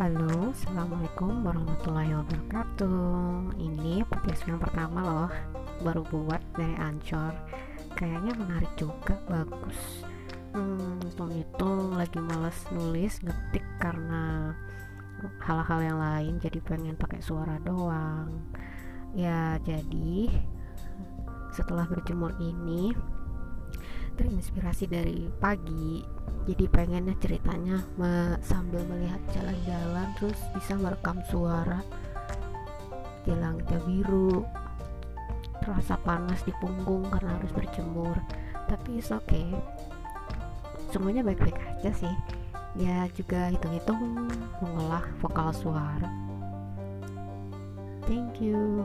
Halo, Assalamualaikum warahmatullahi wabarakatuh. Ini podcast yang pertama loh Baru buat dari Ancor Kayaknya menarik juga, bagus. Hmm, itu lagi males nulis, ngetik karena hal-hal yang lain Jadi pengen pakai suara doang. Ya, jadi setelah berjemur ini terinspirasi dari pagi. Jadi pengennya ceritanya me sambil melihat jalan-jalan terus bisa merekam suara. Langitnya biru terasa panas di punggung karena harus berjemur. Tapi oke okay. semuanya baik-baik aja sih. Ya juga hitung-hitung mengolah vokal suara. Thank you